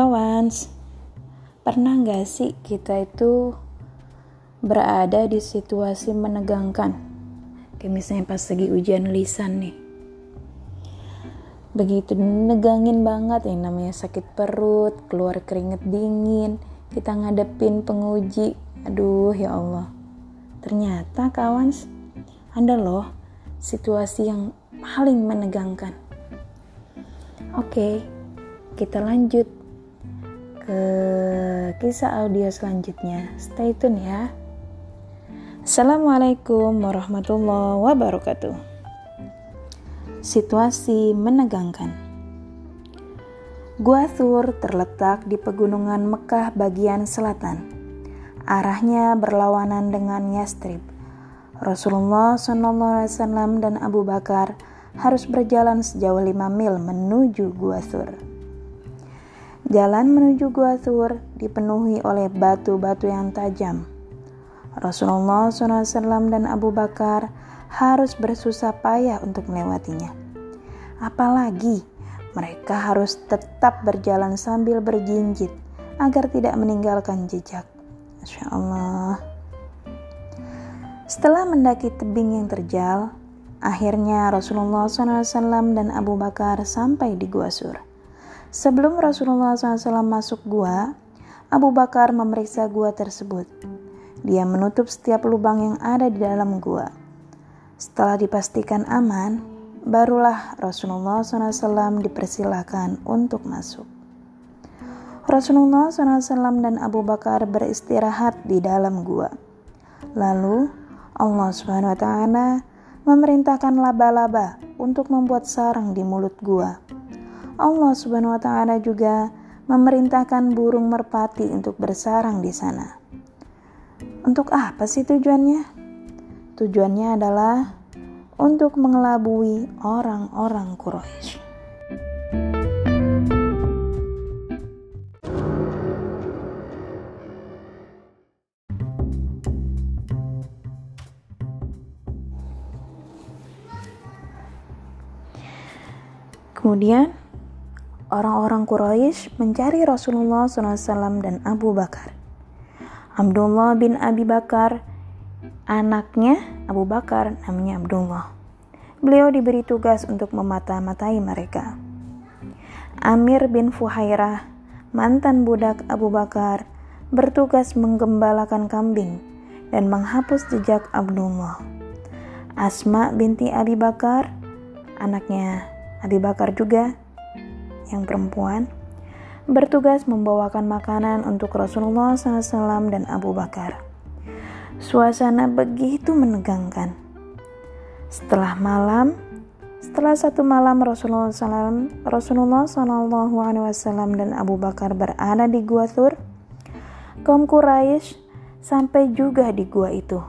Kawans, pernah gak sih kita itu berada di situasi menegangkan? Kayak misalnya pas lagi ujian lisan nih. Begitu negangin banget yang namanya sakit perut, keluar keringet dingin, kita ngadepin penguji. Aduh ya Allah. Ternyata kawans, ada loh situasi yang paling menegangkan. Oke, kita lanjut ke kisah audio selanjutnya. Stay tune ya. Assalamualaikum warahmatullahi wabarakatuh. Situasi menegangkan. Gua Thur terletak di pegunungan Mekah bagian selatan. Arahnya berlawanan dengan Yastrib. Rasulullah SAW dan Abu Bakar harus berjalan sejauh 5 mil menuju Gua Thur. Jalan menuju Gua Thur dipenuhi oleh batu-batu yang tajam. Rasulullah SAW dan Abu Bakar harus bersusah payah untuk melewatinya. Apalagi mereka harus tetap berjalan sambil berjinjit agar tidak meninggalkan jejak. Masya Allah. Setelah mendaki tebing yang terjal, akhirnya Rasulullah SAW dan Abu Bakar sampai di Gua Sur. Sebelum Rasulullah SAW masuk gua, Abu Bakar memeriksa gua tersebut. Dia menutup setiap lubang yang ada di dalam gua. Setelah dipastikan aman, barulah Rasulullah SAW dipersilahkan untuk masuk. Rasulullah SAW dan Abu Bakar beristirahat di dalam gua. Lalu Allah taala memerintahkan laba-laba untuk membuat sarang di mulut gua. Allah Subhanahu wa taala juga memerintahkan burung merpati untuk bersarang di sana. Untuk apa sih tujuannya? Tujuannya adalah untuk mengelabui orang-orang Quraisy. Kemudian orang-orang Quraisy mencari Rasulullah SAW dan Abu Bakar. Abdullah bin Abi Bakar, anaknya Abu Bakar namanya Abdullah. Beliau diberi tugas untuk memata-matai mereka. Amir bin Fuhairah, mantan budak Abu Bakar, bertugas menggembalakan kambing dan menghapus jejak Abdullah. Asma binti Abi Bakar, anaknya Abi Bakar juga, yang perempuan bertugas membawakan makanan untuk Rasulullah SAW dan Abu Bakar. Suasana begitu menegangkan. Setelah malam, setelah satu malam Rasulullah SAW, Rasulullah dan Abu Bakar berada di Gua Thur, kaum Quraisy sampai juga di gua itu.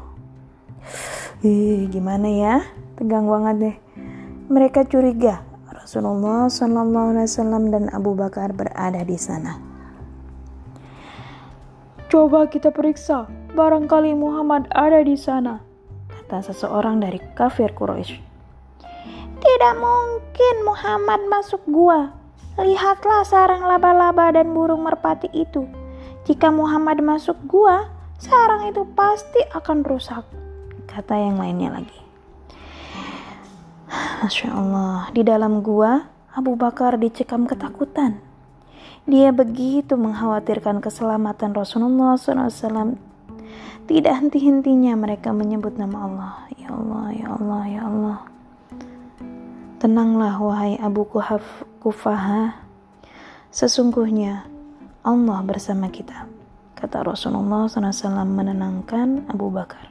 Ih, gimana ya? Tegang banget deh. Mereka curiga Rasulullah Shallallahu Alaihi Wasallam dan Abu Bakar berada di sana. Coba kita periksa, barangkali Muhammad ada di sana, kata seseorang dari kafir Quraisy. Tidak mungkin Muhammad masuk gua. Lihatlah sarang laba-laba dan burung merpati itu. Jika Muhammad masuk gua, sarang itu pasti akan rusak, kata yang lainnya lagi. Masya Allah, di dalam gua Abu Bakar dicekam ketakutan. Dia begitu mengkhawatirkan keselamatan Rasulullah SAW. Tidak henti-hentinya mereka menyebut nama Allah. Ya Allah, ya Allah, ya Allah. Tenanglah wahai Abu Kuhaf Kufaha. Sesungguhnya Allah bersama kita. Kata Rasulullah SAW menenangkan Abu Bakar.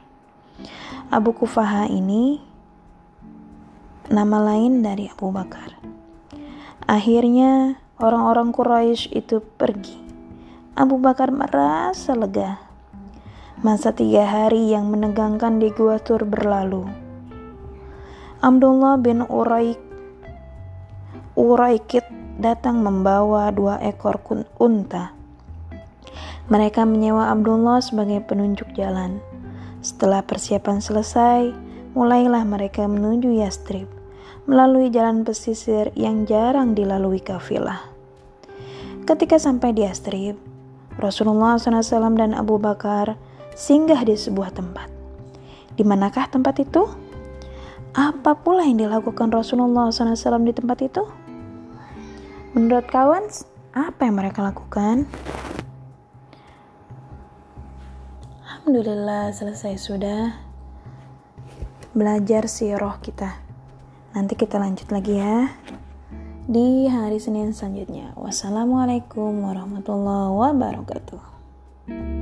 Abu Kufaha ini nama lain dari Abu Bakar. Akhirnya orang-orang Quraisy itu pergi. Abu Bakar merasa lega. Masa tiga hari yang menegangkan di Gua Tur berlalu. Abdullah bin Uraik Uraikit datang membawa dua ekor unta. Mereka menyewa Abdullah sebagai penunjuk jalan. Setelah persiapan selesai, mulailah mereka menuju Yastrib melalui jalan pesisir yang jarang dilalui kafilah. Ketika sampai di Astrib, Rasulullah SAW dan Abu Bakar singgah di sebuah tempat. Di manakah tempat itu? Apa pula yang dilakukan Rasulullah SAW di tempat itu? Menurut kawan, apa yang mereka lakukan? Alhamdulillah selesai sudah belajar roh kita. Nanti kita lanjut lagi ya di hari Senin selanjutnya. Wassalamualaikum warahmatullahi wabarakatuh.